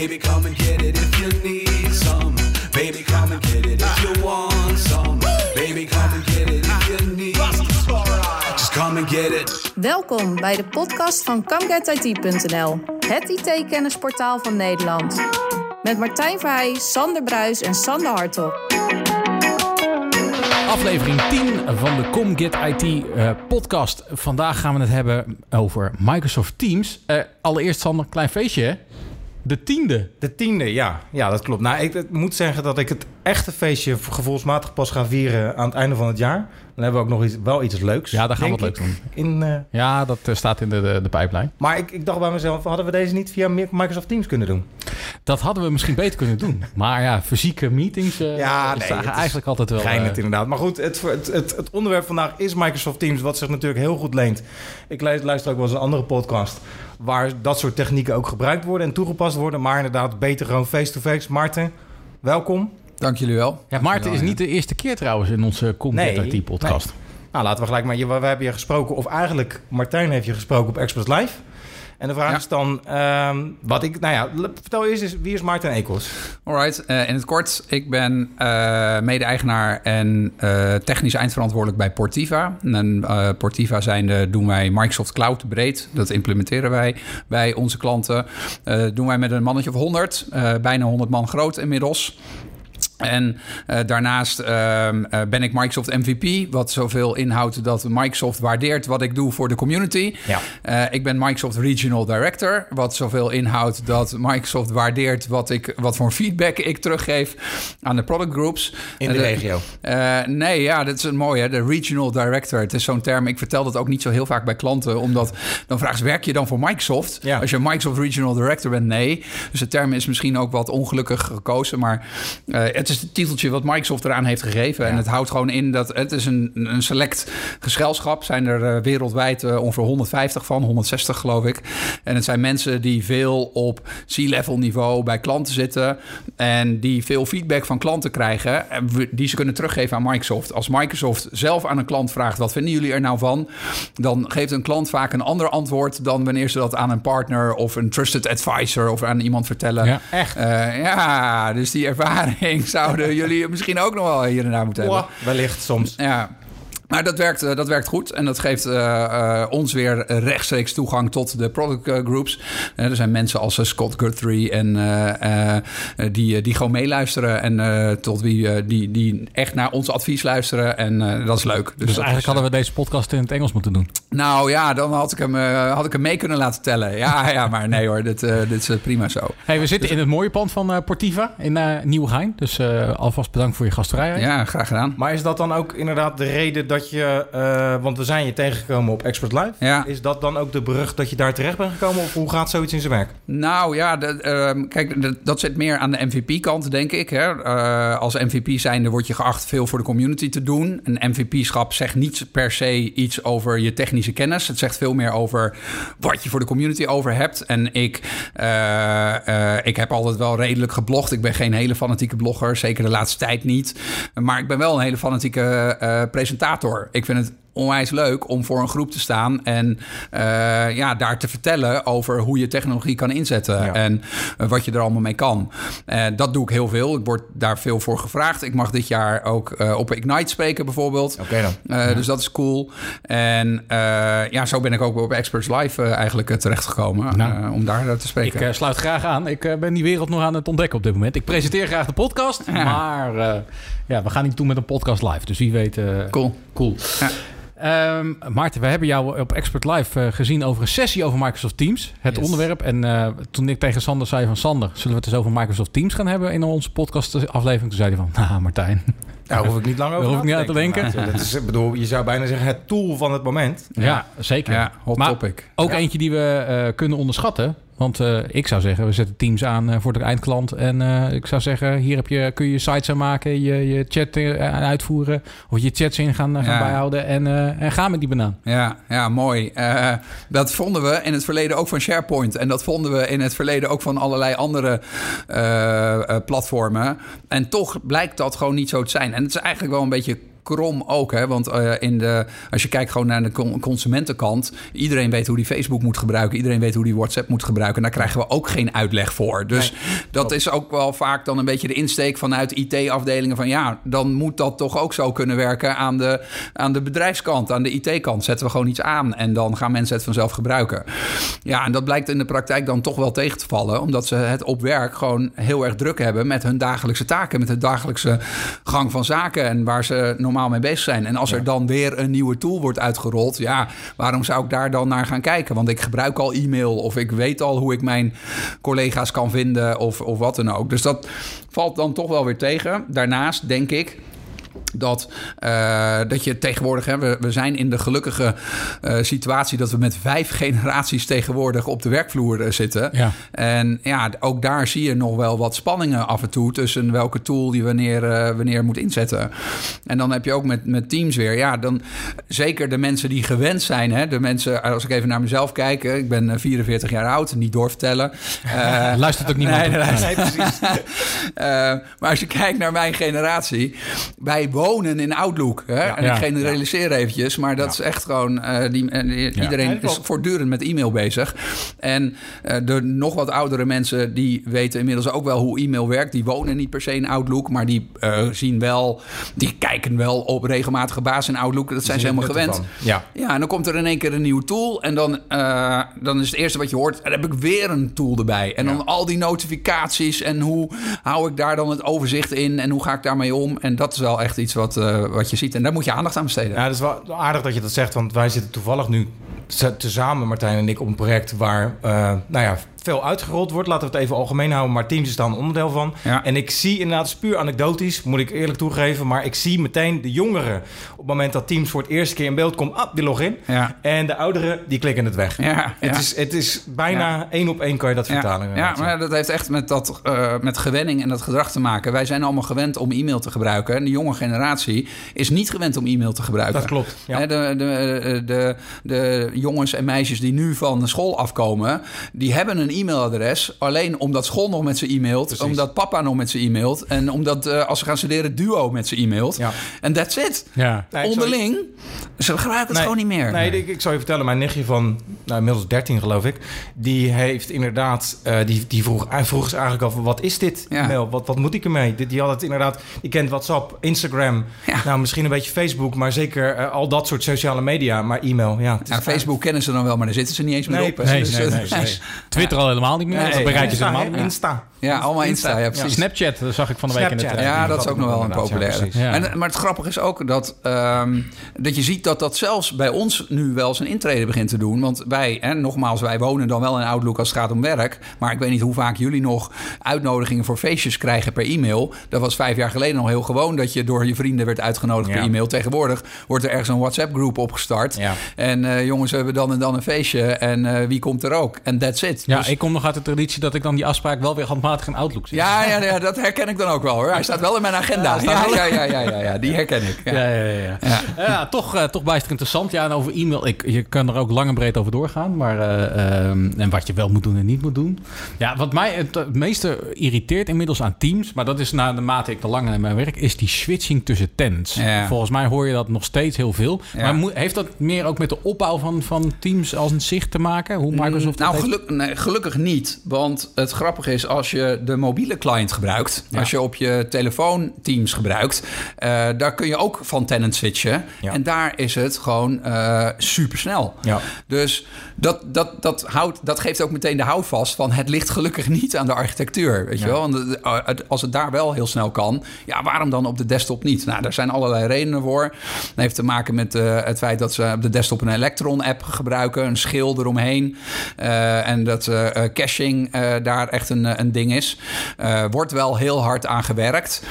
Baby, come and get it if you need some. Baby, come and get it if you want some. Baby, come and get it if you need Just come and get it. Welkom bij de podcast van ComeGetIT.nl, het IT-kennisportaal van Nederland. Met Martijn Verheij, Sander Bruis en Sander Hartog. Aflevering 10 van de ComGet IT eh, podcast. Vandaag gaan we het hebben over Microsoft Teams. Eh, allereerst Sander, klein feestje hè? De tiende. De tiende, ja. Ja, dat klopt. Nou, ik, ik moet zeggen dat ik het echte feestje gevoelsmatig pas ga vieren aan het einde van het jaar. Dan hebben we ook nog iets, wel iets leuks. Ja, daar gaan we wat leuks ik, In, eh, Ja, dat eh, staat in de, de, de pijplijn. maar ik, ik dacht bij mezelf, hadden we deze niet via Microsoft Teams kunnen doen? Dat hadden we misschien beter kunnen doen. Maar ja, fysieke meetings eh Ja, nee, het eigenlijk altijd wel... Eh, inderdaad. Maar goed, het, het, het, het onderwerp vandaag is Microsoft Teams, wat zich natuurlijk heel goed leent. Ik luister ook wel eens een andere podcast waar dat soort technieken ook gebruikt worden en toegepast worden. Maar inderdaad, beter gewoon face-to-face. Maarten, welkom. Dank jullie wel. ja, Maarten is niet de eerste keer trouwens in onze ComGet Nee, podcast. Nou, laten we gelijk maar. je- We hebben je gesproken, of eigenlijk Martijn heeft je gesproken op Express Live. En de vraag Ja. is dan, ehm, wat ik, nou ja, vertel eerst eens, wie is Maarten Ekels? Alright, eh, in het kort. Ik ben eh, mede-eigenaar en eh, technisch eindverantwoordelijk bij Portiva. En Portiva zijnde doen wij Microsoft Cloud breed. Dat implementeren wij bij onze klanten. Doen wij met een mannetje of 100, eh, bijna 100 man groot inmiddels. En eh, daarnaast ehm, eh, ben ik Microsoft MVP, wat zoveel inhoudt dat Microsoft waardeert wat ik doe voor de community. Ja. Eh, ik ben Microsoft Regional Director, wat zoveel inhoudt dat Microsoft waardeert wat, ik, wat voor feedback ik teruggeef aan de product groups. In de regio. nee, ja, dat is een mooie, de Regional Director. Het is zo'n term, ik vertel dat ook niet zo heel vaak bij klanten, omdat dan vragen ze, werk je dan voor Microsoft? Ja. Als je Microsoft Regional Director bent, nee. Dus de term is misschien ook wat ongelukkig gekozen, maar het is het titeltje wat Microsoft eraan heeft gegeven. En het houdt gewoon in dat het is een, een select gezelschap. Zijn er eh, wereldwijd eh, ongeveer 150 van, 160 geloof ik. En het zijn mensen die veel op C-level niveau bij klanten zitten en die veel feedback van klanten krijgen, en we- die ze kunnen teruggeven aan Microsoft. Als Microsoft zelf aan een klant vraagt, wat vinden jullie er nou van? Dan geeft een klant vaak een ander antwoord dan wanneer ze dat aan een partner of een trusted advisor of aan iemand vertellen. Ja, echt? Eh, ja, dus die ervaring zouden jullie misschien ook nog wel hier en daar moeten hebben. Wellicht soms. Ja. Maar dat werkt, eh, dat werkt goed en dat geeft eh, eh, ons weer rechtstreeks toegang tot de product groups. Er zijn mensen als Scott Guthrie en eh, eh, die, die gewoon meeluisteren en eh, tot wie die, die echt naar ons advies luisteren en eh, dat is leuk. Dus, dat eigenlijk is, hadden we deze podcast in het Engels moeten doen. nou ja, dan had ik hem, had ik hem mee kunnen laten tellen. Ja, ja maar nee hoor, dit, dit is prima zo. Hey, we zitten in het mooie pand van Portiva in uh, Nieuwegein. Dus eh, alvast bedankt voor je gastvrijheid. Ja, graag gedaan. Maar is dat dan ook inderdaad de reden dat je, eh, want we zijn je tegengekomen op Expert Live. Ja. Is dat dan ook de brug dat je daar terecht bent gekomen? Of hoe gaat zoiets in zijn werk? Nou ja, dat, ehm, kijk, dat, dat zit meer aan de MVP-kant, denk ik. Hè. Eh, als MVP zijnde word je geacht veel voor de community te doen. Een MVP-schap zegt niet per se iets over je technische kennis. Het zegt veel meer over wat je voor de community over hebt. En ik, eh, ik heb altijd wel redelijk geblogd. Ik ben geen hele fanatieke blogger, zeker de laatste tijd niet. Maar ik ben wel een hele fanatieke eh, Ik vind het onwijs leuk om voor een groep te staan en eh, ja, daar te vertellen over hoe je technologie kan inzetten Ja. en eh, wat je er allemaal mee kan. Eh, dat doe ik heel veel. Ik word daar veel voor gevraagd. Ik mag dit jaar ook eh, op Ignite spreken bijvoorbeeld. Oké dan. Eh, Dus dat is cool. En eh, ja, zo ben ik ook op Experts Live eigenlijk terechtgekomen Nou. eh, om daar te Ik spreken. eh, sluit graag aan. Ik ben die wereld nog aan het ontdekken op dit moment. Ik presenteer graag de podcast. Ja. Maar eh, ja, we gaan niet doen met een podcast live. Dus wie weet... eh, cool. Cool. Ehm, Maarten, we hebben jou op Expert Live eh, gezien over een sessie over Microsoft Teams. Het Yes. onderwerp. En eh, toen ik tegen Sander zei van... Sander, zullen we het eens over Microsoft Teams gaan hebben in onze podcast aflevering? Toen zei hij van... Nou, Martijn. Daar hoef ik niet lang over Daar hoef ik niet aan te denken. Dat is, bedoel, je zou bijna zeggen het tool van het moment. Ja, zeker. Ja, hot Maar topic. Ook Ja. eentje die we eh, kunnen onderschatten. Want eh, ik zou zeggen, we zetten Teams aan eh, voor de eindklant. En eh, ik zou zeggen, hier heb je, kun je sites aan maken, je, je chat aan uitvoeren. Of je chats in gaan, gaan Ja. bijhouden. En, eh, en ga met die banaan. Ja, ja mooi. Dat vonden we in het verleden ook van SharePoint. En dat vonden we in het verleden ook van allerlei andere platformen. En toch blijkt dat gewoon niet zo te zijn. En het is eigenlijk wel een beetje krom ook. Hè? Want eh, in de, als je kijkt gewoon naar de con- consumentenkant... iedereen weet hoe die Facebook moet gebruiken. Iedereen weet hoe die WhatsApp moet gebruiken. En daar krijgen we ook geen uitleg voor. Dus dat is ook wel vaak dan een beetje de insteek vanuit IT-afdelingen... van ja, dan moet dat toch ook zo kunnen werken aan de, aan de bedrijfskant. Aan de IT-kant zetten we gewoon iets aan... en dan gaan mensen het vanzelf gebruiken. Ja, en dat blijkt in de praktijk dan toch wel tegen te vallen... omdat ze het op werk gewoon heel erg druk hebben... met hun dagelijkse taken, met de dagelijkse gang van zaken... en waar ze normaal mee bezig zijn. En als er dan weer een nieuwe tool wordt uitgerold... ja, waarom zou ik daar dan naar gaan kijken? Want ik gebruik al e-mail of ik weet al hoe ik mijn collega's kan vinden... of, of wat dan ook. Dus dat valt dan toch wel weer tegen. Daarnaast denk ik dat, eh, dat je tegenwoordig, hè, we, we zijn in de gelukkige eh, situatie dat we met vijf generaties tegenwoordig op de werkvloer eh, zitten. Ja. En ja, ook daar zie je nog wel wat spanningen af en toe tussen welke tool je wanneer, wanneer moet inzetten. En dan heb je ook met, met Teams weer, ja, dan zeker de mensen die gewend zijn, hè, de mensen, als ik even naar mezelf kijk, ik ben eh, 44 jaar oud, niet doorvertellen. Luistert ook niemand. Nee, nee, nee. Nee, precies. Maar als je kijkt naar mijn generatie, wij wonen in Outlook. Hè? en Ja. ik generaliseer eventjes, maar dat is echt gewoon... eh, die, die- Ja. Iedereen is voortdurend met e-mail bezig. En eh, de nog wat oudere mensen, die weten inmiddels ook wel hoe e-mail werkt. Die wonen niet per se in Outlook, maar die eh, zien wel... Die kijken wel op regelmatige basis in Outlook. Dat zijn ze helemaal gewend. Ja. Ja, en dan komt er in één keer een nieuwe tool. En dan, eh, dan is het eerste wat je hoort, dan heb ik weer een tool erbij. En dan al die notificaties en hoe hou ik daar dan het overzicht in en hoe ga ik daarmee om. En dat is wel echt iets wat, eh, wat je ziet. En daar moet je aandacht aan besteden. Ja, dat is wel aardig dat je dat zegt, want wij zitten toevallig nu te- tezamen, Martijn en ik, op een project waar eh, nou ja, veel uitgerold wordt. Laten we het even algemeen houden, maar Teams is daar een onderdeel van. Ja. En ik zie inderdaad, het is puur anekdotisch, moet ik eerlijk toegeven, maar ik zie meteen de jongeren op het moment dat Teams voor het eerste keer in beeld komt, ah, die login. Ja. En de ouderen, die klikken het weg. Ja, Het, is, het is bijna één op één kan je dat vertalen. Ja, maar dat heeft echt met, dat, eh, met gewenning en dat gedrag te maken. Wij zijn allemaal gewend om e-mail te gebruiken. En de jonge generatie is niet gewend om e-mail te gebruiken. Dat klopt, ja. De, de, de, de jongens en meisjes die nu van de school afkomen... die hebben een e-mailadres alleen omdat school nog met ze e-mailt... Precies. omdat papa nog met ze e-mailt... en omdat eh, als ze gaan studeren duo met ze e-mailt. Ja. En that's it. Ja. Nee. Onderling, ze gebruiken het Nee, gewoon niet meer. Nee, ik, ik zal je vertellen, mijn nichtje van nou, inmiddels 13 geloof ik, die heeft inderdaad, eh, die, die vroeg, hij vroeg ze eigenlijk af, wat is dit Ja. e-mail? Wat, wat moet ik ermee? Die, die had het inderdaad, die kent WhatsApp, Instagram, Ja. nou misschien een beetje Facebook, maar zeker eh, al dat soort sociale media, maar e-mail, ja. het is Ja, Facebook kennen ze dan wel, maar daar zitten ze niet eens meer Nee, op. Dus, Nee, nee, nee, nee. Twitter al helemaal niet meer. Nee, dat bereik je ze Insta, helemaal hè? niet meer. Insta. Ja, allemaal Insta, ja, precies. Snapchat dat zag ik van de week in Snapchat. het... Ja, dat is ook nog wel een populaire. Ja. En, maar het grappige is ook dat, ehm, dat je ziet dat dat zelfs bij ons nu wel zijn intrede begint te doen. Want wij, hè, nogmaals, wij wonen dan wel in Outlook als het gaat om werk. Maar ik weet niet hoe vaak jullie nog uitnodigingen voor feestjes krijgen per e-mail. Dat was vijf jaar geleden nog heel gewoon dat je door je vrienden werd uitgenodigd Ja. per e-mail. Tegenwoordig wordt er ergens een WhatsApp-groep opgestart. Ja. En eh, jongens, we hebben dan en dan een feestje. En eh, wie komt er ook? En that's it. Ja, Dus- ik kom nog uit de traditie dat ik dan die afspraak wel weer handmatig in Outlook zie. ja, ja, ja, dat herken ik dan ook wel hoor. Hij staat wel in mijn agenda. Ja, ja, ja, ja, ja, ja, die herken ik. Ja. Ja, ja, ja. ja. Toch, eh, toch bijster interessant. Ja, en over e-mail, ik, je kan er ook lang en breed over doorgaan. Maar, eh, ehm, en wat je wel moet doen en niet moet doen. Ja, wat mij het, het meeste irriteert inmiddels aan Teams... maar dat is na de mate ik te lang in mijn werk... is die switching tussen tenants. Ja. Volgens mij hoor je dat nog steeds heel veel. Ja. Maar moet- heeft dat meer ook met de opbouw van, van Teams als een zicht te maken? Hoe Microsoft dat Nou, geluk, nee, gelukkig niet. Want het grappige is, als je de mobiele client gebruikt... Ja. als je op je telefoon Teams gebruikt... eh, daar kun je ook van tenant switchen. Ja. En daar is het gewoon eh supersnel. Ja. Dus dat, dat, dat, houdt, dat geeft ook meteen de houvast van... het ligt gelukkig niet aan de architectuur, weet je wel? Want eh, als het daar wel heel snel kan... ja, waarom dan op de desktop niet? Nou, daar zijn allerlei redenen voor. Dat heeft te maken met eh, het feit dat ze op de desktop een Electron-app gebruiken... een schil eromheen. eh, en dat caching daar echt een, een ding is. Wordt wel heel hard aan gewerkt.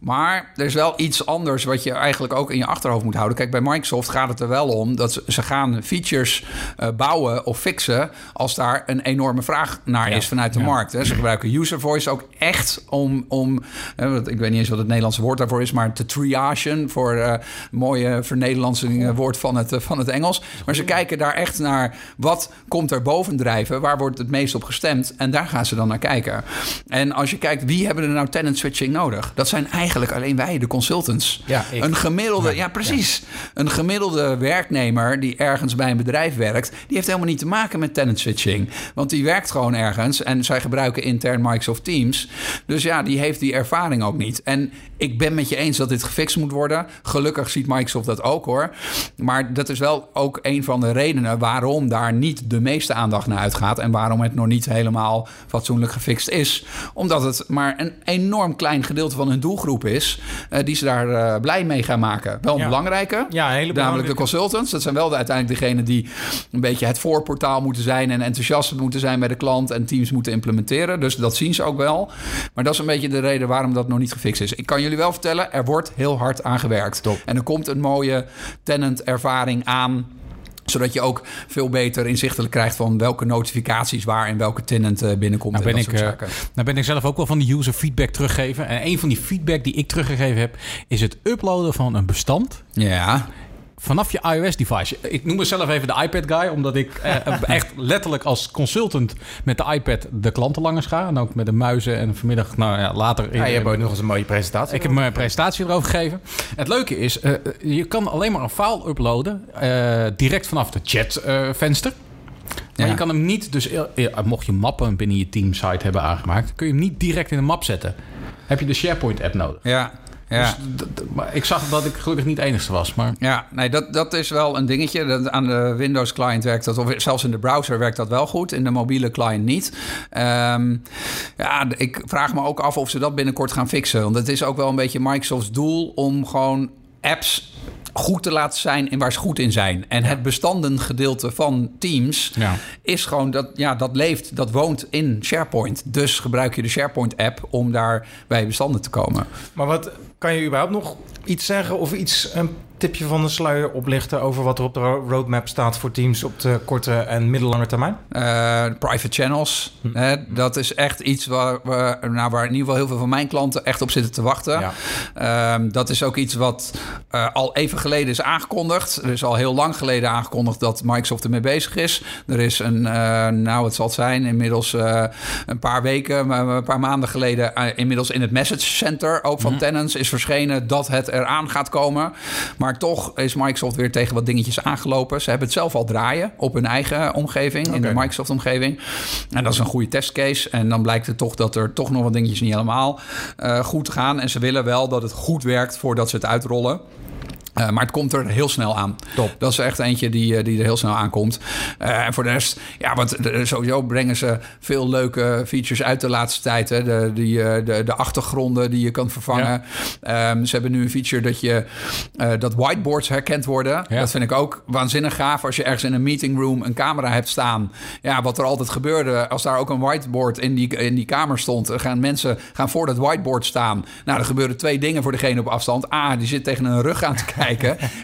Maar er is wel iets anders wat je eigenlijk ook in je achterhoofd moet houden. Kijk, bij Microsoft gaat het er wel om dat ze, ze gaan features eh, bouwen of fixen als daar een enorme vraag naar is vanuit de markt. Hè. Ze gebruiken user voice ook echt om, om eh, wat- ik weet niet eens wat het Nederlandse woord daarvoor is, maar te triagen voor eh mooie vernederlandsing eh, woord van het, eh, van het Engels. Maar ze kijken daar echt naar wat komt er bovendrijven, waar wordt het meest op gestemd en daar gaan ze dan naar kijken. En als je kijkt wie hebben er nou tenant switching nodig, dat zijn eigenlijk eigenlijk alleen wij, de consultants. Ja, ik. een gemiddelde, ja, precies. Een gemiddelde werknemer die ergens bij een bedrijf werkt, die heeft helemaal niet te maken met tenant switching. Want die werkt gewoon ergens en zij gebruiken intern Microsoft Teams. Dus ja, die heeft die ervaring ook niet. En ik ben met je eens dat dit gefixt moet worden. Gelukkig ziet Microsoft dat ook hoor. Maar dat is wel ook een van de redenen waarom daar niet de meeste aandacht naar uitgaat. En waarom het nog niet helemaal fatsoenlijk gefixt is. Omdat het maar een enorm klein gedeelte van hun doelgroep is. eh, die ze daar eh, blij mee gaan maken. Wel een Ja. belangrijke. Ja, hele Namelijk de consultants. Dat zijn wel de, uiteindelijk degenen die een beetje het voorportaal moeten zijn. En enthousiast moeten zijn bij de klant. En teams moeten implementeren. Dus dat zien ze ook wel. Maar dat is een beetje de reden waarom dat nog niet gefixt is. Ik kan jullie wel vertellen, er wordt heel hard aan gewerkt. Top. En er komt een mooie tenant ervaring aan zodat je ook veel beter inzichtelijk krijgt van welke notificaties waar en welke tenant eh, binnenkomt. Nou en ben, dat ik, soort eh, zaken. nou ben ik zelf ook wel van de user feedback teruggeven. En een van die feedback die ik teruggegeven heb... is het uploaden van een bestand Ja, vanaf je iOS-device. Ik noem mezelf even de iPad-guy... omdat ik eh, echt letterlijk als consultant met de iPad de klanten langs ga. En ook met de muizen en vanmiddag, nou ja, later... Ja, je hebt ook nog eens een mooie presentatie. Ik heb mijn presentatie erover gegeven. Het leuke is, eh, je kan alleen maar een file uploaden eh, direct vanaf de chatvenster. maar Ja. je kan hem niet, dus mocht je mappen binnen je teamsite hebben aangemaakt, kun je hem niet direct in een map zetten. Heb je de SharePoint-app nodig. ja, ja. Dus maar ik zag dat ik gelukkig niet de enigste was. Maar Ja, nee, dat, dat is wel een dingetje. Dat, aan de Windows client werkt dat, of zelfs in de browser werkt dat wel goed. In de mobiele client niet. Ehm, ja, ik vraag me ook af of ze dat binnenkort gaan fixen. Want het is ook wel een beetje Microsoft's doel om gewoon apps goed te laten zijn en waar ze goed in zijn. En het bestandengedeelte van Teams Ja. is gewoon dat, ja, dat leeft, dat woont in SharePoint. Dus gebruik je de SharePoint-app om daar bij je bestanden te komen. Maar wat kan je überhaupt nog iets zeggen of iets, een tipje van de sluier oplichten over wat er op de ro- roadmap staat voor teams op de korte en middellange termijn? Eh, private channels. Hm. Hè, dat is echt iets waar, we, nou, waar in ieder geval heel veel van mijn klanten echt op zitten te wachten. Ja. Ehm, dat is ook iets wat eh, al even geleden is aangekondigd. Er is al heel lang geleden aangekondigd dat Microsoft ermee bezig is. Er is een, eh, nou het zal het zijn, inmiddels een paar weken, maar een paar maanden geleden, inmiddels in het Message Center, ook van Tenants, is verschenen dat het eraan gaat komen. Maar toch is Microsoft weer tegen wat dingetjes aangelopen. Ze hebben het zelf al draaien op hun eigen omgeving, in de. Microsoft-omgeving. En dat is een goede testcase. En dan blijkt het toch dat er toch nog wat dingetjes niet helemaal eh, goed gaan. En ze willen wel dat het goed werkt voordat ze het uitrollen. Eh, maar het komt er heel snel aan. Top. Dat is echt eentje die, eh, die er heel snel aankomt. Eh, en voor de rest, ja, want sowieso brengen ze veel leuke features uit de laatste tijd. Hè. De, die, de, de achtergronden die je kan vervangen. Ehm, ze hebben nu een feature dat je dat whiteboards herkend worden. Ja. Dat vind ik ook waanzinnig gaaf. Als je ergens in een meeting room een camera hebt staan. Ja, wat er altijd gebeurde, als daar ook een whiteboard in die, in die kamer stond, gaan mensen gaan voor dat whiteboard staan. Nou, er gebeuren twee dingen voor degene op afstand. A, die zit tegen een rug aan te kijken.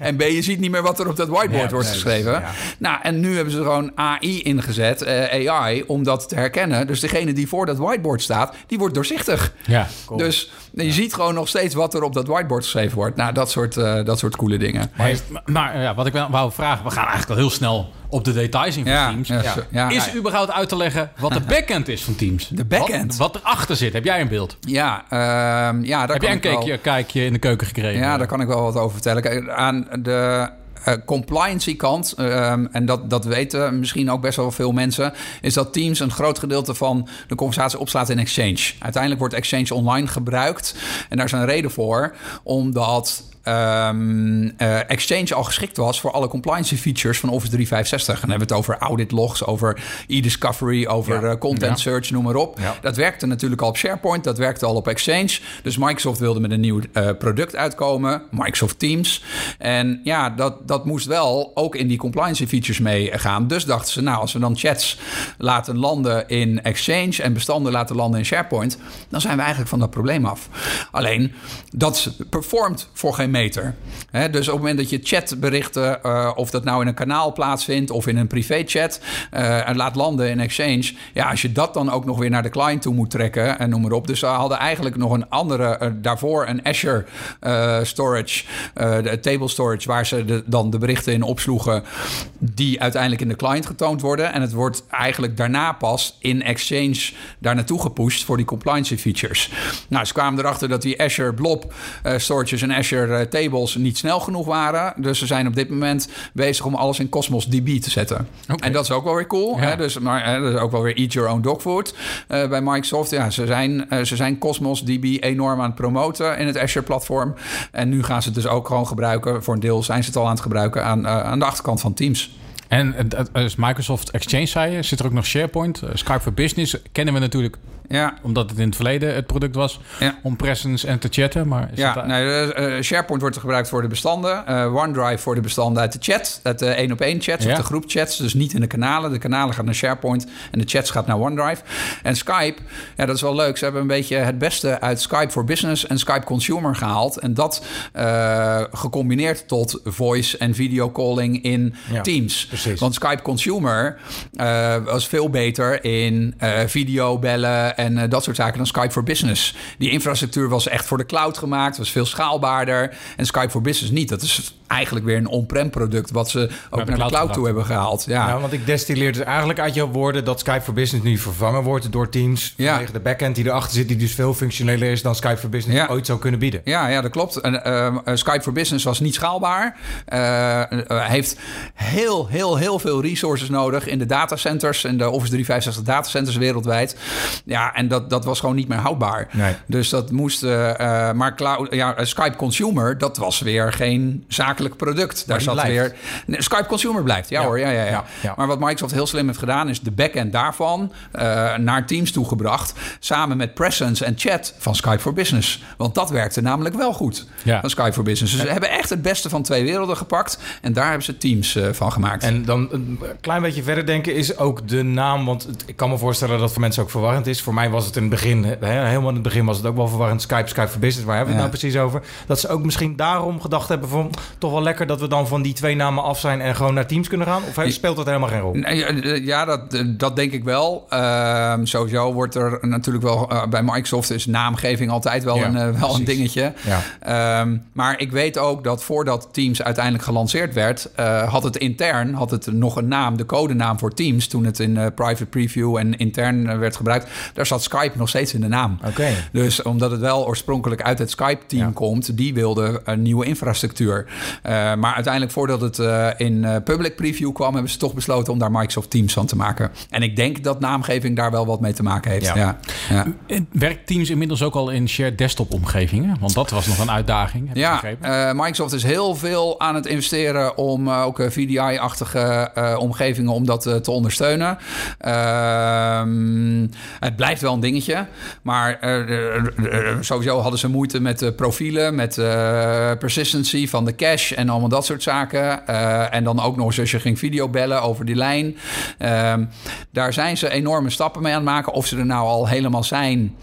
En B, je ziet niet meer wat er op dat whiteboard Ja, wordt geschreven. ja. Nou, en nu hebben ze gewoon AI ingezet, eh, AI, om dat te herkennen. Dus degene die voor dat whiteboard staat, die wordt doorzichtig. ja, Dus je ziet gewoon nog steeds wat er op dat whiteboard geschreven wordt. Nou, dat soort, eh, dat soort coole dingen. maar, maar ja, wat ik wel wou vragen, we gaan eigenlijk al heel snel op de details in van Ja, Teams. ja, is überhaupt uit te leggen wat de backend is van Teams? De backend? Wat, wat erachter zit, heb jij een beeld? Ja, ehm, ja daar Heb kan jij een kijkje, kijkje in de keuken gekregen? Ja, daar kan ik wel wat over vertellen. Aan de eh, compliancy kant, ehm, en dat, dat weten misschien ook best wel veel mensen, is dat Teams een groot gedeelte van de conversatie opslaat in Exchange. Uiteindelijk wordt Exchange online gebruikt en daar is een reden voor, omdat eh, Exchange al geschikt was voor alle compliancy features van Office 365. En dan hebben we het over audit logs, over e-discovery, over Ja. eh, content search, noem maar op. Dat werkte natuurlijk al op SharePoint, dat werkte al op Exchange. Dus Microsoft wilde met een nieuw eh, product uitkomen, Microsoft Teams. En ja, dat, dat moest wel ook in die compliance features meegaan. Dus dachten ze, nou, als we dan chats laten landen in Exchange en bestanden laten landen in SharePoint, dan zijn we eigenlijk van dat probleem af. Alleen, dat performt voor geen meter. Dus op het moment dat je chatberichten, eh, of dat nou in een kanaal plaatsvindt of in een privéchat, eh en laat landen in Exchange. Ja, als je dat dan ook nog weer naar de client toe moet trekken en noem maar op. Dus ze hadden eigenlijk nog een andere, eh, daarvoor een Azure eh, storage, eh, de table storage, waar ze dan de berichten in opsloegen, die uiteindelijk in de client getoond worden. En het wordt eigenlijk daarna pas in Exchange daar naartoe gepusht voor die compliance features. Nou, ze kwamen erachter dat die Azure Blob eh, storages en Azure eh, tables niet snel genoeg waren. Dus ze zijn op dit moment bezig om alles in Cosmos DB te zetten. En dat is ook wel weer cool. Ja. Hè? Dus, maar hè, dat is ook wel weer eat your own dog food eh, bij Microsoft. Ja, ze zijn, eh, ze zijn Cosmos DB enorm aan het promoten in het Azure-platform. En nu gaan ze het dus ook gewoon gebruiken. Voor een deel zijn ze het al aan het gebruiken aan, eh, aan de achterkant van Teams. En als Microsoft Exchange zei je, zit er ook nog SharePoint. Eh, Skype for Business kennen we natuurlijk Ja, omdat het in het verleden het product was Ja. om presence en te chatten. Maar Ja, dat- nee, eh, eh, SharePoint wordt gebruikt voor de bestanden. eh, OneDrive voor de bestanden uit de chat. Uit de één-op-één chats Ja. of de groepchats. Dus niet in de kanalen. De kanalen gaan naar SharePoint en de chats gaat naar OneDrive. En Skype, ja, dat is wel leuk. Ze hebben een beetje het beste uit Skype for Business en Skype Consumer gehaald. En dat gecombineerd tot voice en videocalling in Teams. precies. Want Skype Consumer was veel beter in video bellen en eh, dat soort zaken dan Skype for Business. Die infrastructuur was echt voor de cloud gemaakt, was veel schaalbaarder. En Skype for Business niet. Dat is eigenlijk weer een on-prem product wat ze ook naar de cloud cloud toe hebben gehaald. Ja. Want ik destilleer dus eigenlijk uit jouw woorden dat Skype for Business nu vervangen wordt door Teams. Ja. Vanwege de backend die erachter zit, die dus veel functioneler is dan Skype for Business Ja. ooit zou kunnen bieden. Ja, ja, dat klopt. En, ehm, eh, Skype for Business was niet schaalbaar. Eh, heeft heel, heel, heel veel resources nodig in de datacenters en de Office 365 datacenters wereldwijd. Ja, en dat, dat was gewoon niet meer houdbaar. Nee. Dus dat moest. eh, eh, maar cloud, ja, eh, Skype Consumer, dat was weer geen zakelijk product. Daar zat blijft. weer. Nee, Skype Consumer blijft. Ja, Ja. hoor, ja, ja, ja. Ja. Maar wat Microsoft heel slim heeft gedaan, is de backend daarvan naar Teams toegebracht. Samen met Presence en Chat van Skype for Business. Want dat werkte namelijk wel goed. Ja. Van Skype for Business. Dus ze hebben echt het beste van twee werelden gepakt. En daar hebben ze Teams van gemaakt. En dan een klein beetje verder denken is ook de naam. Want ik kan me voorstellen dat voor mensen ook verwarrend is. Voor mij was het in het begin, hè, helemaal in het begin was het ook wel verwarrend. Skype, Skype for Business, waar hebben we het nou precies over? Dat ze ook misschien daarom gedacht hebben van... toch wel lekker dat we dan van die twee namen af zijn... en gewoon naar Teams kunnen gaan? Of speelt dat helemaal geen rol? Nee, eh, Ja, dat, eh, dat denk ik wel. Ehm, sowieso wordt er natuurlijk wel... eh, bij Microsoft is naamgeving altijd wel, Ja, een, eh, wel een dingetje. Ja. Ehm, maar ik weet ook dat voordat Teams uiteindelijk gelanceerd werd... eh, had het intern had het nog een naam, de codenaam voor Teams... toen het in eh, private preview en intern eh, werd gebruikt. Daar zat Skype nog steeds in de naam. Oké. Dus omdat het wel oorspronkelijk uit het Skype-team Ja. komt, die wilde een nieuwe infrastructuur. Eh, maar uiteindelijk, voordat het eh, in eh, public preview kwam, hebben ze toch besloten om daar Microsoft Teams van te maken. En ik denk dat naamgeving daar wel wat mee te maken heeft. Ja. Ja. Ja. Werkt Teams inmiddels ook al in shared desktop omgevingen? Want dat was nog een uitdaging, heb Ja, eh, Microsoft is heel veel aan het investeren om ook VDI-achtige eh, omgevingen om dat te ondersteunen. Ehm, het blijft wel een dingetje, maar eh, sowieso hadden ze moeite met profielen, met eh, persistency van de cache en allemaal dat soort zaken. Eh, en dan ook nog eens als je ging videobellen over die lijn. Ehm, daar zijn ze enorme stappen mee aan het maken. Of ze er nou al helemaal zijn.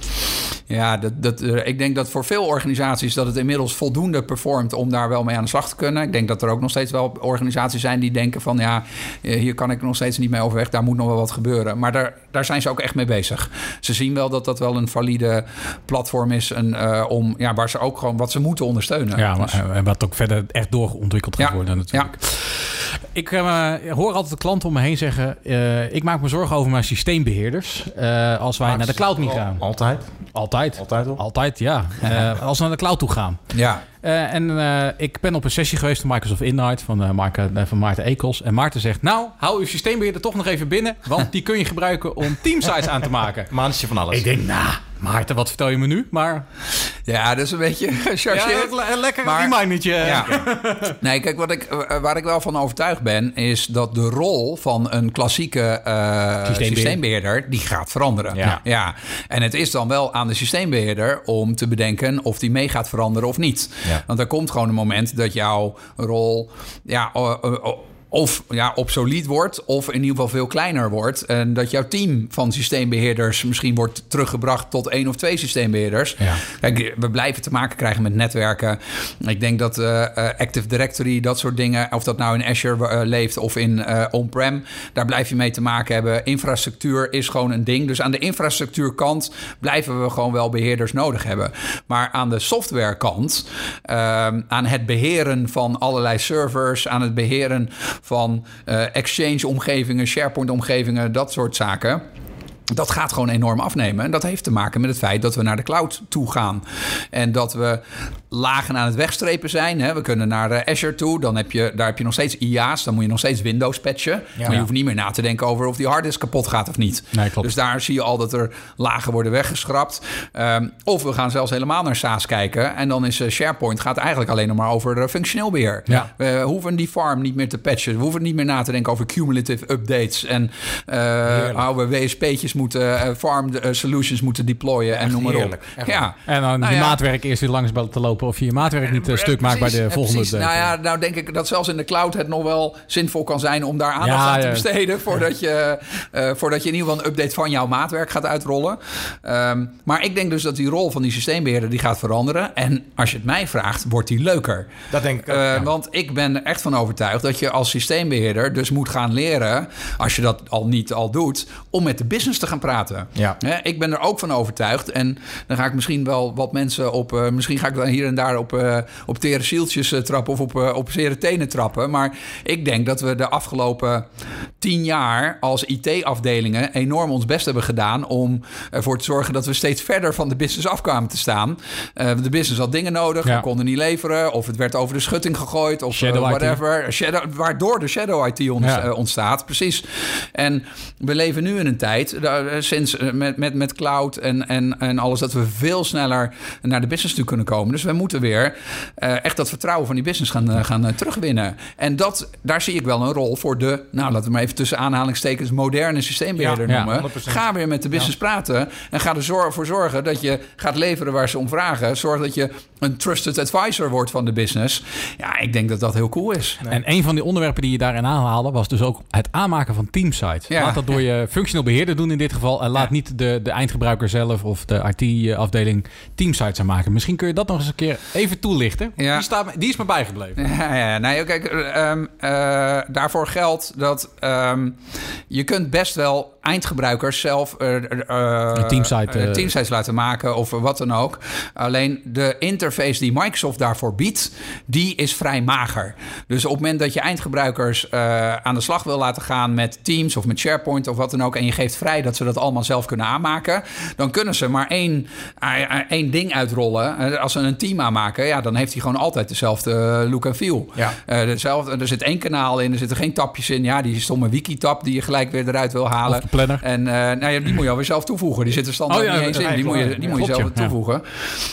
Ja, dat, dat, eh, ik denk dat voor veel organisaties dat het inmiddels voldoende performt om daar wel mee aan de slag te kunnen. Ik denk dat er ook nog steeds wel organisaties zijn die denken van ja, eh, hier kan ik nog steeds niet mee overweg, daar moet nog wel wat gebeuren. Maar daar, daar zijn ze ook echt mee bezig. Ze zien wel dat dat wel een valide platform is en, eh, om, ja, waar ze ook gewoon wat ze moeten ondersteunen. Ja, Dus- en wat ook verder echt doorontwikkeld gaat Ja, worden natuurlijk. Ik eh, hoor altijd de klanten om me heen zeggen... eh, ik maak me zorgen over mijn systeembeheerders... eh, als wij naar de cloud migreren. Altijd. Altijd. Altijd al. Altijd, ja. Als we naar de cloud toe gaan. ja. En ik ben op een sessie geweest van Microsoft Insight van, eh, van Maarten Ekels. En Maarten zegt, nou, hou uw systeembeheerder toch nog even binnen... want die kun je gebruiken om teamsites aan te maken. Maandje van alles. Ik denk, nou, Maarten, wat vertel je me nu? Maar ja, dat is een beetje ja, gechargeerd. le- lekker Maar- remindertje. Ja. Nee, kijk, wat ik, waar ik wel van overtuigd ben, is dat de rol van een klassieke eh, Systeembeheer. systeembeheerder, die gaat veranderen. Ja. ja. En het is dan wel aan de systeembeheerder om te bedenken of die mee gaat veranderen of niet. Ja. Want er komt gewoon een moment dat jouw rol, ja, of ja, obsolet wordt, of in ieder geval veel kleiner wordt. En dat jouw team van systeembeheerders misschien wordt teruggebracht tot één of twee systeembeheerders. Ja. Kijk, we blijven te maken krijgen met netwerken. Ik denk dat eh, eh, Active Directory, dat soort dingen, of dat nou in Azure eh, leeft of in on-prem, daar blijf je mee te maken hebben. Infrastructuur is gewoon een ding. Dus aan de infrastructuurkant blijven we gewoon wel beheerders nodig hebben. Maar aan de softwarekant, ehm, aan het beheren van allerlei servers, aan het beheren van eh, Exchange-omgevingen, SharePoint-omgevingen, dat soort zaken. Dat gaat gewoon enorm afnemen. En dat heeft te maken met het feit dat we naar de cloud toe gaan. En dat we lagen aan het wegstrepen zijn. Hè. We kunnen naar eh, Azure toe. Dan heb je, daar heb je nog steeds IA's. Dan moet je nog steeds Windows patchen. maar je hoeft niet meer na te denken over of die harddisk kapot gaat of niet. Nee, klopt. Dus daar zie je al dat er lagen worden weggeschrapt. Ehm, of we gaan zelfs helemaal naar SaaS kijken. En dan is eh, SharePoint gaat eigenlijk alleen nog maar over eh, functioneel beheer. Ja. We hoeven die farm niet meer te patchen. We hoeven niet meer na te denken over cumulative updates. En hoe we WSP'tjes moeten, farm solutions moeten deployen en noem maar op. heerlijk. Ja. En dan Nou ja. maatwerk eerst weer langs te lopen of je je maatwerk niet eh, stuk maakt bij de eh, volgende precies. update. Nou ja, nou denk ik dat zelfs in de cloud het nog wel zinvol kan zijn om daar aandacht Ja, aan te besteden. Voordat je, eh, voordat je in ieder geval een update van jouw maatwerk gaat uitrollen. Ehm, maar ik denk dus dat die rol van die systeembeheerder die gaat veranderen. En als je het mij vraagt, wordt die leuker. Dat denk ik ook, Eh, ja. Want ik ben er echt van overtuigd dat je als systeembeheerder dus moet gaan leren, als je dat al niet al doet, om met de business te gaan praten. Ja. Hè, ik ben er ook van overtuigd. En dan ga ik misschien wel wat mensen op. eh, misschien ga ik dan hier en daar op, eh op tere zieltjes eh, trappen of op, eh, op zere tenen trappen. Maar ik denk dat we de afgelopen tien jaar als IT-afdelingen enorm ons best hebben gedaan om ervoor te zorgen dat we steeds verder van de business afkwamen te staan. De business had dingen nodig, Ja. we konden niet leveren, of het werd over de schutting gegooid, of whatever. Shadow, waardoor de shadow IT Ja. ontstaat, precies. En we leven nu in een tijd, sinds met, met, met cloud en, en, en alles, dat we veel sneller naar de business toe kunnen komen. Dus we moeten weer eh, echt dat vertrouwen van die business gaan, eh, gaan eh, terugwinnen. En dat, daar zie ik wel een rol voor de, nou laten we maar even tussen aanhalingstekens, moderne systeembeheerder Ja, noemen. 100%. Ga weer met de business praten en ga ervoor zorgen dat je gaat leveren waar ze om vragen. Zorg dat je een trusted advisor wordt van de business. Ja, ik denk dat dat heel cool is. En een van die onderwerpen die je daarin aanhaalde was dus ook het aanmaken van teamsites. Ja. Laat dat door je functioneel beheerder doen in dit geval. En laat niet de, de eindgebruiker zelf of de IT-afdeling teamsites aanmaken. Misschien kun je dat nog eens een keer even toelichten. Ja. Die, staat, die is me bijgebleven. Ja, ja, nee, kijk, eh, ehm, eh, daarvoor geldt dat ehm, je kunt best wel eindgebruikers zelf Een teamsite, eh, eh. teamsites laten maken of wat dan ook. Alleen de interface die Microsoft daarvoor biedt, die is vrij mager. Dus op het moment dat je eindgebruikers aan de slag wil laten gaan met Teams of met SharePoint of wat dan ook, en je geeft vrij dat ze dat allemaal zelf kunnen aanmaken, dan kunnen ze maar één, één ding uitrollen. Als ze een team aanmaken, ja, dan heeft hij gewoon altijd dezelfde eh, look en feel. Ja. Eh, dezelfde, er zit één kanaal in, er zitten geen tapjes in. Ja, die stomme wiki-tap die je gelijk weer eruit wil halen. En eh, nou ja, die moet je alweer zelf toevoegen. Die zit er standaard Oh ja, niet eens in. Die moet je, die moet je zelf toevoegen.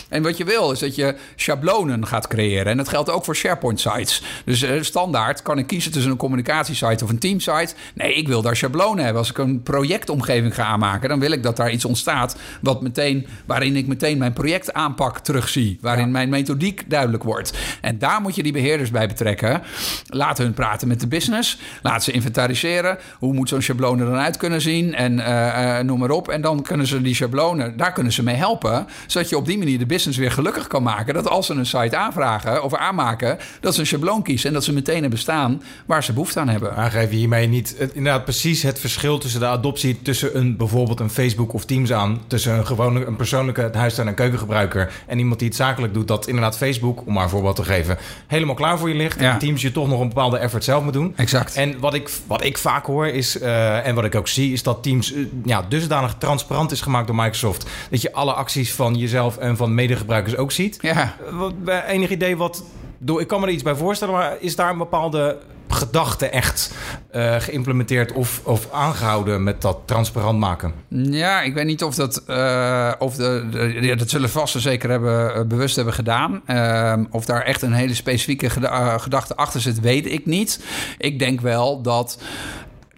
En wat je wil is dat je schablonen gaat creëren. En dat geldt ook voor SharePoint sites. Dus standaard kan ik kiezen tussen een communicatiesite of een teamsite. Nee, ik wil daar schablonen hebben. Als ik een projectomgeving ga aanmaken, dan wil ik dat daar iets ontstaat wat meteen, waarin ik meteen mijn projectaanpak terugzie. Waarin mijn methodiek duidelijk wordt. En daar moet je die beheerders bij betrekken. Laat hun praten met de business. Laat ze inventariseren. Hoe moet zo'n schabloon er dan uit kunnen zien? En eh, eh, noem maar op. En dan kunnen ze die schablonen, daar kunnen ze mee helpen. Zodat je op die manier de business weer gelukkig kan maken. Dat als ze een site aanvragen of aanmaken, dat ze een schabloon kiezen. En dat ze meteen hebben staan waar ze behoefte aan hebben. Aangeef je hiermee niet het, inderdaad precies het verschil tussen de adoptie tussen een bijvoorbeeld een Facebook of Teams aan, tussen een gewone een persoonlijke huistuin- en keukengebruiker en iemand die het zakelijk doet, dat inderdaad Facebook, om maar een voorbeeld te geven, helemaal klaar voor je ligt. Ja. En Teams je toch nog een bepaalde effort zelf moet doen. Exact. En wat ik, wat ik vaak hoor is, eh, en wat ik ook zie, is dat Teams eh, ja, dusdanig transparant is gemaakt door Microsoft. Dat je alle acties van jezelf en van medegebruikers ook ziet. Ja. Eh, Wat, enig idee wat. Door, ik kan me er iets bij voorstellen, maar is daar een bepaalde gedachte echt eh, geïmplementeerd of, of aangehouden met dat transparant maken? Ja, ik weet niet of dat. eh, of de, de- ja, dat zullen vast en zeker hebben, eh, bewust hebben gedaan. Ehm, of daar echt een hele specifieke geda- gedachte achter zit, weet ik niet. Ik denk wel dat.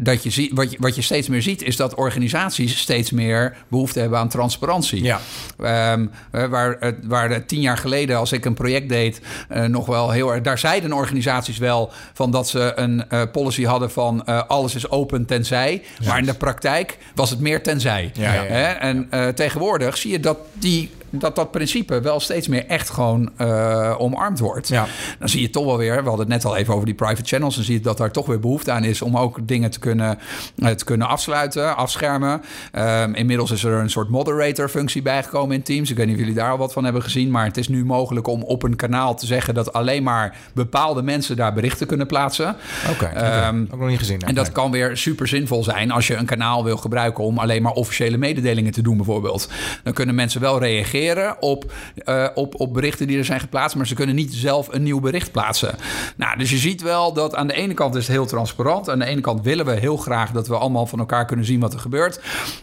Dat je ziet, wat je, wat je steeds meer ziet, is dat organisaties steeds meer behoefte hebben aan transparantie. Ja. Ehm, eh, waar, waar tien jaar geleden, als ik een project deed, eh, nog wel heel erg. Daar zeiden organisaties wel van dat ze een eh, policy hadden van alles is open tenzij. Maar in de praktijk was het meer tenzij. Ja, ja, ja. Hè? En tegenwoordig zie je dat die. Dat dat principe wel steeds meer echt gewoon eh, omarmd wordt. Ja. Dan zie je toch wel weer, we hadden het net al even over die private channels. Dan zie je dat daar toch weer behoefte aan is om ook dingen te kunnen, eh, te kunnen afsluiten, afschermen. Ehm, inmiddels is er een soort moderator functie bijgekomen in Teams. Ik weet niet of jullie daar al wat van hebben gezien. Maar het is nu mogelijk om op een kanaal te zeggen dat alleen maar bepaalde mensen daar berichten kunnen plaatsen. Oké, Ehm, ook nog niet gezien. En dat kan weer super zinvol zijn als je een kanaal wil gebruiken om alleen maar officiële mededelingen te doen, bijvoorbeeld. Dan kunnen mensen wel reageren op, eh, op, op berichten die er zijn geplaatst, maar ze kunnen niet zelf een nieuw bericht plaatsen. Nou, dus je ziet wel dat aan de ene kant is het heel transparant. Aan de ene kant willen we heel graag dat we allemaal van elkaar kunnen zien wat er gebeurt.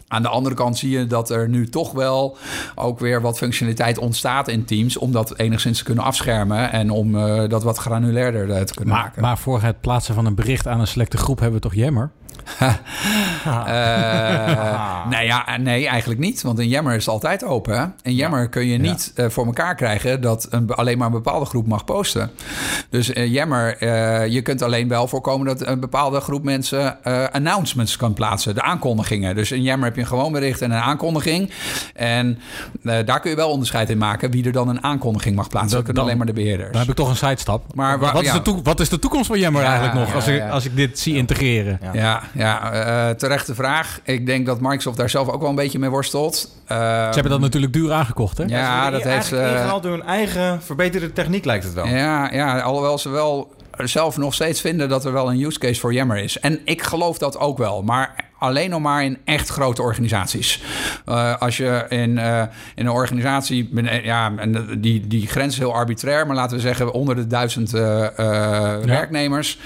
Aan de andere kant zie je dat er nu toch wel ook weer wat functionaliteit ontstaat in Teams om dat enigszins te kunnen afschermen en om eh, dat wat granulairder eh, te kunnen Maar, maken. maar voor het plaatsen van een bericht aan een selecte groep hebben we toch Jammer? Eh, nou ja, nee, eigenlijk niet. Want in Jammer is altijd open. Hè? In Jammer kun je niet eh, voor elkaar krijgen dat een, alleen maar een bepaalde groep mag posten. Dus in Jammer, eh, je kunt alleen wel voorkomen dat een bepaalde groep mensen announcements kan plaatsen. De aankondigingen. Dus in Jammer heb je een gewoon bericht en een aankondiging. En daar kun je wel onderscheid in maken wie er dan een aankondiging mag plaatsen. Dat, kunnen alleen maar de beheerders. Dan heb ik toch een sidestap. Maar wa- wat, is de wat is de toekomst van Jammer Ja, eigenlijk nog, als, ik, als ik dit zie integreren? Ja. Ja, eh, terechte vraag. Ik denk dat Microsoft daar zelf ook wel een beetje mee worstelt. Eh, Ze hebben dat natuurlijk duur aangekocht, hè? Ja, dat heeft ze... Ingehaald door hun eigen verbeterde techniek lijkt het wel. Ja, ja, alhoewel ze wel zelf nog steeds vinden dat er wel een use case voor Yammer is. En ik geloof dat ook wel, maar alleen nog maar in echt grote organisaties. Eh, als je in, eh, in een organisatie, eh, ja, en die, die grens is heel arbitrair, maar laten we zeggen onder de duizend werknemers,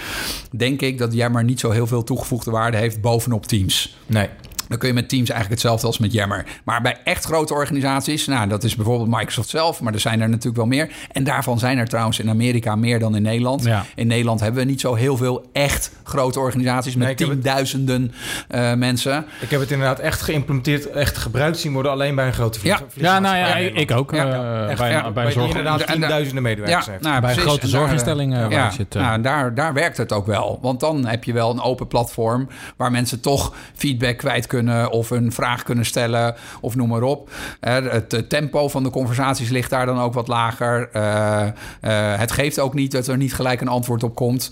denk ik dat Yammer niet zo heel veel toegevoegde waarde heeft bovenop Teams. Nee. Dan kun je met Teams eigenlijk hetzelfde als met Yammer. Maar bij echt grote organisaties, nou, dat is bijvoorbeeld Microsoft zelf, maar er zijn er natuurlijk wel meer. En daarvan zijn er trouwens in Amerika meer dan in Nederland. Ja. In Nederland hebben we niet zo heel veel echt grote organisaties met Nee, heb het- tienduizenden eh, mensen. Ik heb het inderdaad echt geïmplementeerd, echt gebruikt zien worden alleen bij een grote Ja. vlieg- Ja, nou ja, ik, ook. Ja, eh, ja, Echt, bij, ja, bij zorg, inderdaad En daar- tienduizenden medewerkers heeft. nou, bij precies. grote daar- eh, waar ja, je zit. eh. nou, daar, daar werkt het ook wel. Want dan heb je wel een open platform waar mensen toch feedback kwijt kunnen of een vraag kunnen stellen of noem maar op. Het tempo van de conversaties ligt daar dan ook wat lager. Eh, eh, het geeft ook niet dat er niet gelijk een antwoord op komt.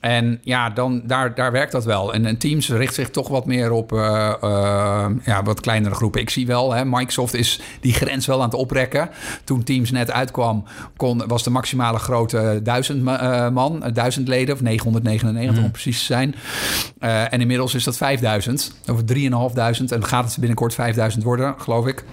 En ja, dan, daar, daar werkt dat wel. En, en Teams richt zich toch wat meer op eh, eh, ja, wat kleinere groepen. Ik zie wel, hè, Microsoft is die grens wel aan het oprekken. Toen Teams net uitkwam, kon, was de maximale grootte 1000 ma- eh, man, eh, 1000 leden, of 999 om precies te zijn. En inmiddels is dat 5000, of 3500. En gaat het binnenkort 5000 worden, geloof ik.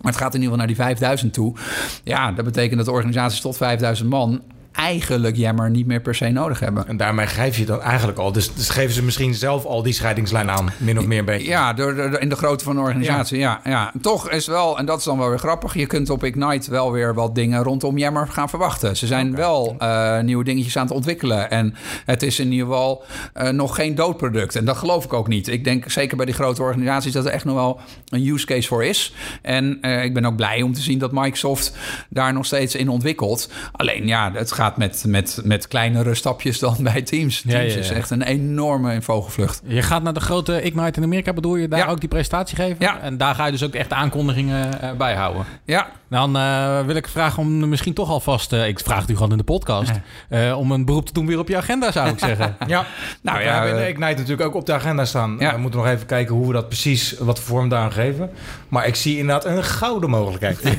Maar het gaat in ieder geval naar die 5000 toe. Ja, dat betekent dat organisaties tot 5000 man eigenlijk Jammer niet meer per se nodig hebben. En daarmee grijp je dat eigenlijk al. Dus, dus geven ze misschien zelf al die scheidingslijn aan, min of meer een beetje. Ja, door, door- in de grootte van de organisatie. Ja. Ja, Toch is wel, en dat is dan wel weer grappig, je kunt op Ignite wel weer wat dingen rondom Jammer gaan verwachten. Ze zijn wel eh, nieuwe dingetjes aan het ontwikkelen. En het is in ieder geval eh, nog geen doodproduct. En dat geloof ik ook niet. Ik denk zeker bij die grote organisaties dat er echt nog wel een use case voor is. En eh, ik ben ook blij om te zien dat Microsoft daar nog steeds in ontwikkelt. Alleen ja, het gaat met, met, met kleinere stapjes dan bij Teams. Teams Ja, ja, ja. is echt een enorme vogelvlucht. Je gaat naar de grote Ignite in Amerika, bedoel je daar ook die presentatie geven? Ja. En daar ga je dus ook echt aankondigingen eh, bijhouden. Ja, Dan eh, wil ik vragen om misschien toch alvast, eh, ik vraag het u gewoon in de podcast, om een beroep te doen weer op je agenda, zou ik zeggen. Ja, Nou we ja, hebben eh, in Ignite natuurlijk ook op de agenda staan. Ja. We moeten nog even kijken hoe we dat precies, wat vorm daar aan geven. Maar ik zie inderdaad een gouden mogelijkheid.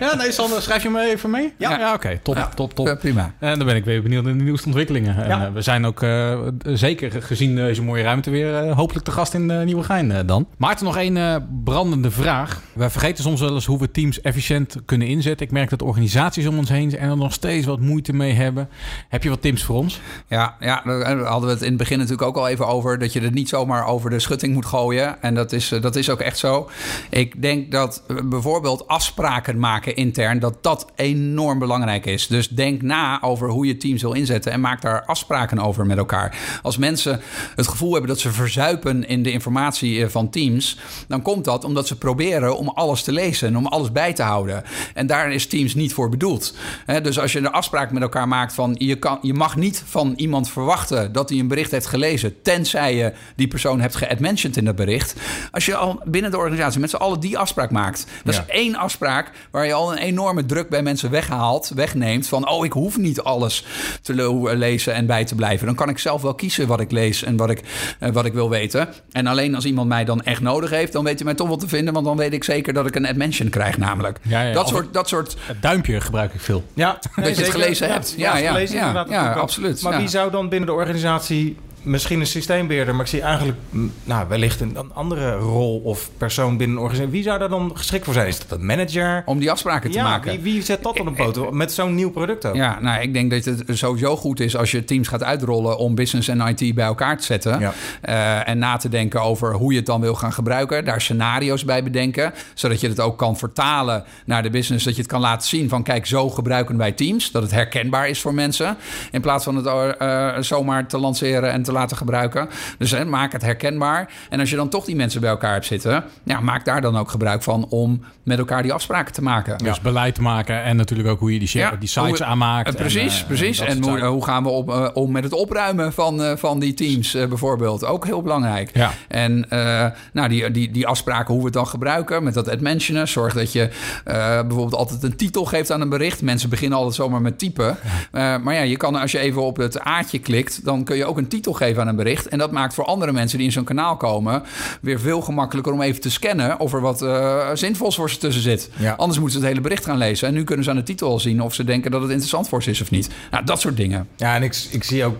ja, nee, Sander, schrijf je me even mee? Ja, ja, oké, top, top, top. Prima. En dan ben ik weer benieuwd naar de nieuwste ontwikkelingen. En Ja. eh, we zijn ook eh, zeker gezien deze mooie ruimte weer eh, hopelijk te gast in uh, Nieuwegein eh, dan. Maarten, nog één eh, brandende vraag. We vergeten soms wel eens hoe we teams efficiënt kunnen inzetten. Ik merk dat organisaties om ons heen er nog steeds wat moeite mee hebben. Heb je wat tips voor ons? Ja, ja, daar hadden we het in het begin natuurlijk ook al even over. Dat je het niet zomaar over de schutting moet gooien. En dat is, dat is ook echt zo. Ik denk dat bijvoorbeeld afspraken maken intern, dat dat enorm belangrijk is. Dus denk na over hoe je teams wil inzetten en maak daar afspraken over met elkaar. Als mensen het gevoel hebben dat ze verzuipen in de informatie eh, van teams, dan komt dat omdat ze proberen om alles te lezen en om alles bij te houden. En daar is Teams niet voor bedoeld. Dus als je een afspraak met elkaar maakt van je, kan, je mag niet van iemand verwachten dat hij een bericht heeft gelezen, tenzij je die persoon hebt geadmentioned in dat bericht. Als je al binnen de organisatie met z'n allen die afspraak maakt, dat Ja. is één afspraak waar je al een enorme druk bij mensen weghaalt, wegneemt van oh ik hoef niet alles te le- lezen en bij te blijven. Dan kan ik zelf wel kiezen wat ik lees en wat ik, eh, wat ik wil weten. En alleen als iemand mij dan echt nodig heeft, dan weet hij mij toch wel te vinden, want dan weet ik zeker dat ik een admention krijg namelijk. Ja, ja, dat, soort, dat soort Het duimpje gebruik ik veel. Ja, je het gelezen hebt. Ja, ja, gelezen, ja, absoluut, Maar ja. wie zou dan binnen de organisatie misschien een systeembeheerder, maar ik zie eigenlijk mm, nou, wellicht een, een andere rol of persoon binnen een organisatie. Wie zou daar dan geschikt voor zijn? Is dat een manager? om die afspraken te ja, maken. Wie, wie zet dat op een poot met zo'n nieuw product ook? Ja, nou, ik denk dat het sowieso goed is als je teams gaat uitrollen om business en IT bij elkaar te zetten. Ja. Eh, en na te denken over hoe je het dan wil gaan gebruiken. Daar scenario's bij bedenken. Zodat je het ook kan vertalen naar de business. Dat je het kan laten zien van kijk, zo gebruiken wij teams. Dat het herkenbaar is voor mensen. In plaats van het eh, zomaar te lanceren en te laten gebruiken. Dus hè, maak het herkenbaar. En als je dan toch die mensen bij elkaar hebt zitten. Ja, maak daar dan ook gebruik van om met elkaar die afspraken te maken. Dus beleid te maken en natuurlijk ook hoe je die, share- die sites hoe- aanmaakt. eh, precies, en, eh, precies. dat En, hoe, gaan we op, eh, om met het opruimen van, eh, van die teams eh, bijvoorbeeld? Ook heel belangrijk. Ja. En eh, nou, die, die, die afspraken hoe we het dan gebruiken met dat admentionen. Zorg dat je eh, bijvoorbeeld altijd een titel geeft aan een bericht. Mensen beginnen altijd zomaar met typen. Eh, maar ja, je kan als je even op het aatje klikt, dan kun je ook een titel geven aan een bericht. En dat maakt voor andere mensen die in zo'n kanaal komen weer veel gemakkelijker om even te scannen of er wat eh, zinvols voor ze tussen zit. Ja. Anders moeten ze het hele bericht gaan lezen. En nu kunnen ze aan de titel al zien of ze denken dat het interessant voor ze is of niet. Nou, dat soort dingen. Ja, en ik, ik zie ook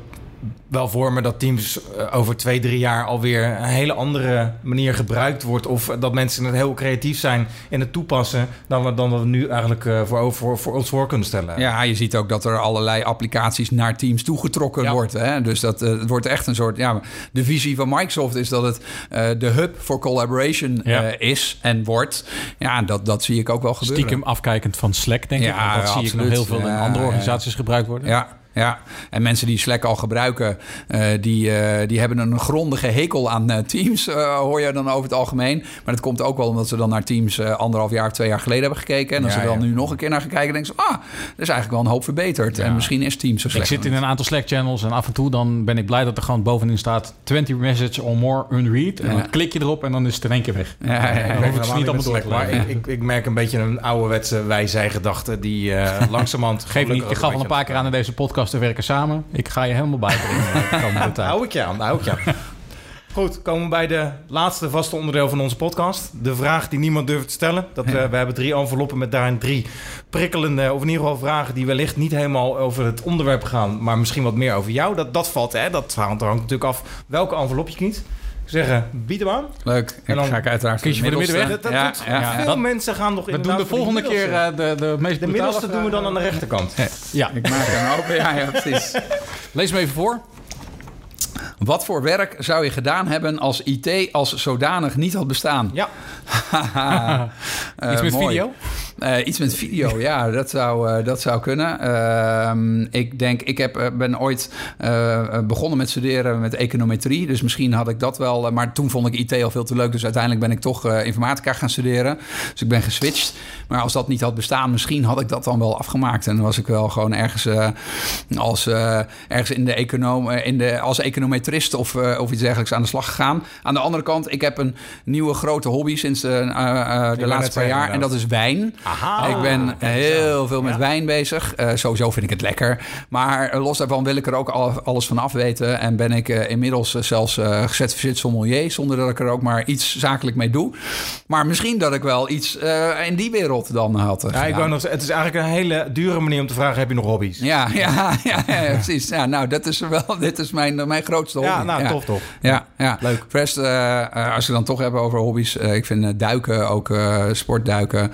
wel voor me dat Teams eh, over twee, drie jaar alweer een hele andere manier gebruikt wordt. Of dat mensen het heel creatief zijn in het toepassen dan we, dan we nu eigenlijk eh, voor, voor, voor ons voor kunnen stellen. Ja, je ziet ook dat er allerlei applicaties naar Teams toegetrokken Ja. wordt. Hè? Dus dat eh, het wordt echt een soort. Ja, de visie van Microsoft is dat het eh, de hub voor collaboration Ja. eh, is en wordt. Ja, dat, dat zie ik ook wel gebeuren. Stiekem afkijkend van Slack, denk ik. Ja, Want dat zie ik nog heel veel in andere ja, organisaties gebruikt worden. Ja, ja, en mensen die Slack al gebruiken, eh, die, eh, die hebben een grondige hekel aan eh, Teams, eh, hoor je dan over het algemeen. Maar dat komt ook wel omdat ze dan naar Teams eh, anderhalf jaar twee jaar geleden hebben gekeken. En als Ja, ze dan ja. nu nog een keer naar gaan kijken, denken ze, ah, er is eigenlijk wel een hoop verbeterd. En misschien is Teams zo Ik slecht. zit in een aantal Slack-channels en af en toe dan ben ik blij dat er gewoon bovenin staat 20 message or more unread. En Ja. dan klik je erop en dan is het in één keer weg. Ja, ja, ja. Dan hoef ik ze helemaal niet allemaal door te Slack, maar ik, ik, ik merk een beetje een ouderwetse wij-zij-gedachte die eh langzamerhand... Geef niet, ik gaf al een paar keer aan in deze podcast te werken samen. Ik ga je helemaal bijbrengen tijd. Hou ik je aan, hou ik je aan. Goed, komen we bij de laatste vaste onderdeel van onze podcast. De vraag die niemand durft te stellen. Dat, we, we hebben drie enveloppen met daarin drie prikkelende... of in ieder geval vragen die wellicht niet helemaal over het onderwerp gaan... maar misschien wat meer over jou. Dat, dat valt, hè? Dat hangt er hangt natuurlijk af welke envelop je kiest. Ik zeg, eh, bied hem aan. Leuk. En dan ga ik uiteraard kies je voor de middenweg? Dat, dat Ja, veel dat- mensen gaan nog We doen de volgende keer middelste. eh, de, de meest De middelste doen we dan aan de rechterkant. Ja, Ik maak hem open. Ja, ja, precies. lees me even voor. Wat voor werk zou je gedaan hebben als IT als zodanig niet had bestaan? Ja, Eh, Iets met mooi. video? Eh, iets met video, ja, dat zou, eh, dat zou kunnen. Ehm, ik denk, ik heb, eh, ben ooit begonnen met studeren met econometrie. Dus misschien had ik dat wel. maar toen vond ik IT al veel te leuk. Dus uiteindelijk ben ik toch informatica gaan studeren. Dus ik ben geswitcht. Maar als dat niet had bestaan, misschien had ik dat dan wel afgemaakt. En dan was ik wel gewoon ergens, als, ergens in de econoom, in de, als econometrist of, of iets dergelijks aan de slag gegaan. Aan de andere kant, ik heb een nieuwe grote hobby sinds de laatste paar jaar. En dat is wijn. Aha. Ik ben heel veel met Ja. wijn bezig. Eh, sowieso vind ik het lekker. Maar los daarvan wil ik er ook al, alles van af weten. En ben ik eh, inmiddels eh, zelfs eh gecertificeerd sommelier... zonder dat ik er ook maar iets zakelijk mee doe. Maar misschien dat ik wel iets in die wereld dan had Ja, ik nog, het is eigenlijk een hele dure manier om te vragen: heb je nog hobby's? Ja, ja, ja, ja, precies. Ja, nou, dat is wel, dit is mijn, mijn grootste hobby. Ja, nou, tof, tof. Ja, ja. Leuk. Rest, als we dan toch hebben over hobby's. ik vind duiken, ook sportduiken,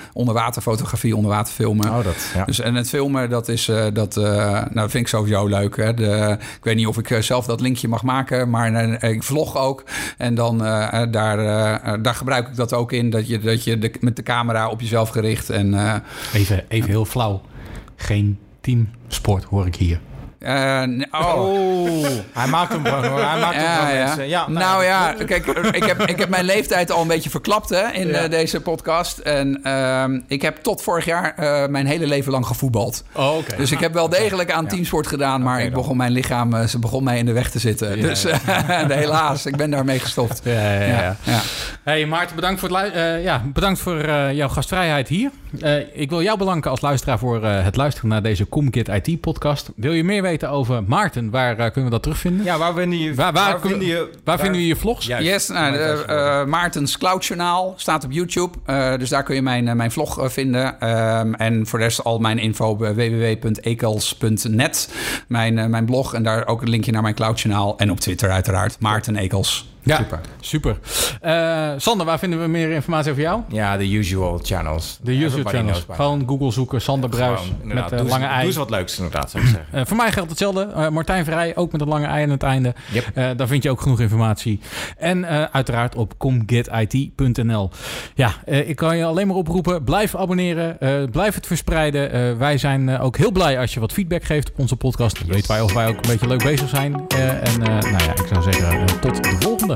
onderwaterfotografie, onderwaterfilmen. Oh, dat, ja. Dus, en het filmen, dat, is, eh, dat, eh, nou, dat vind ik sowieso leuk. Hè. De, ik weet niet of ik eh, zelf dat linkje mag maken, maar ik vlog ook. En dan daar, daar gebruik ik dat ook in. Dat je, dat je de, met de camera op jezelf gericht. En, eh, Even, even heel flauw. Geen teamsport hoor ik hier. Eh, oh. Oh, hij maakt hem gewoon hoor. Hij maakt hem Ja, mensen. Ja, nou ja, kijk, ik heb, ik heb mijn leeftijd al een beetje verklapt hè, in Ja. eh, deze podcast. En ehm, ik heb tot vorig jaar eh, mijn hele leven lang gevoetbald. Oh. Dus ik heb wel degelijk aan teamsport gedaan, maar ik begon mijn lichaam, ze begon mij in de weg te zitten. dus helaas, ik ben daarmee gestopt. Ja, ja, ja. ja. ja. Hey Maarten, bedankt voor, het eh, ja, bedankt voor jouw gastvrijheid hier. Ik wil jou bedanken als luisteraar voor het luisteren naar deze ComKit IT podcast. Wil je meer weten over Maarten? Waar eh, kunnen we dat terugvinden? Ja, waar vinden je... Waar- waar- vinden je... Waar vinden we je vlogs? Juist. Yes, nou, Juist. eh, Maartens Cloud Journaal staat op YouTube. Eh, dus daar kun je mijn, eh, mijn vlog eh, vinden. Ehm, en voor de rest al mijn info op www.ekels.net. Mijn, eh, mijn blog en daar ook een linkje naar mijn Cloud Journaal. En op Twitter uiteraard. Maarten Ekels. Ja, Super. super. Eh, Sander, waar vinden we meer informatie over jou? Ja, de usual channels. De Everybody channels. Gewoon Google zoeken, Sander Bruis Gewoon, met de lange ei. Doe eens wat leuks inderdaad, zou ik zeggen. Eh, voor mij geldt hetzelfde. Eh, Martijn Vrij, ook met een lange ei aan het einde. Yep. Daar vind je ook genoeg informatie. En uiteraard op comgetit.nl. Ja, ik kan je alleen maar oproepen. Blijf abonneren. blijf het verspreiden. Wij zijn ook heel blij als je wat feedback geeft op onze podcast. Dan weten wij of wij ook een beetje leuk bezig zijn. En nou ja, ik zou zeggen tot de volgende.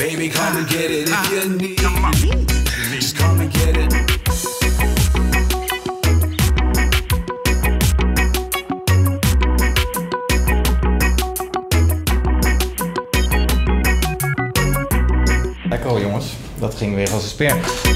baby, come and get it. If you need, just come and get it. Lekker hoor, jongens. Dat ging weer als een speer.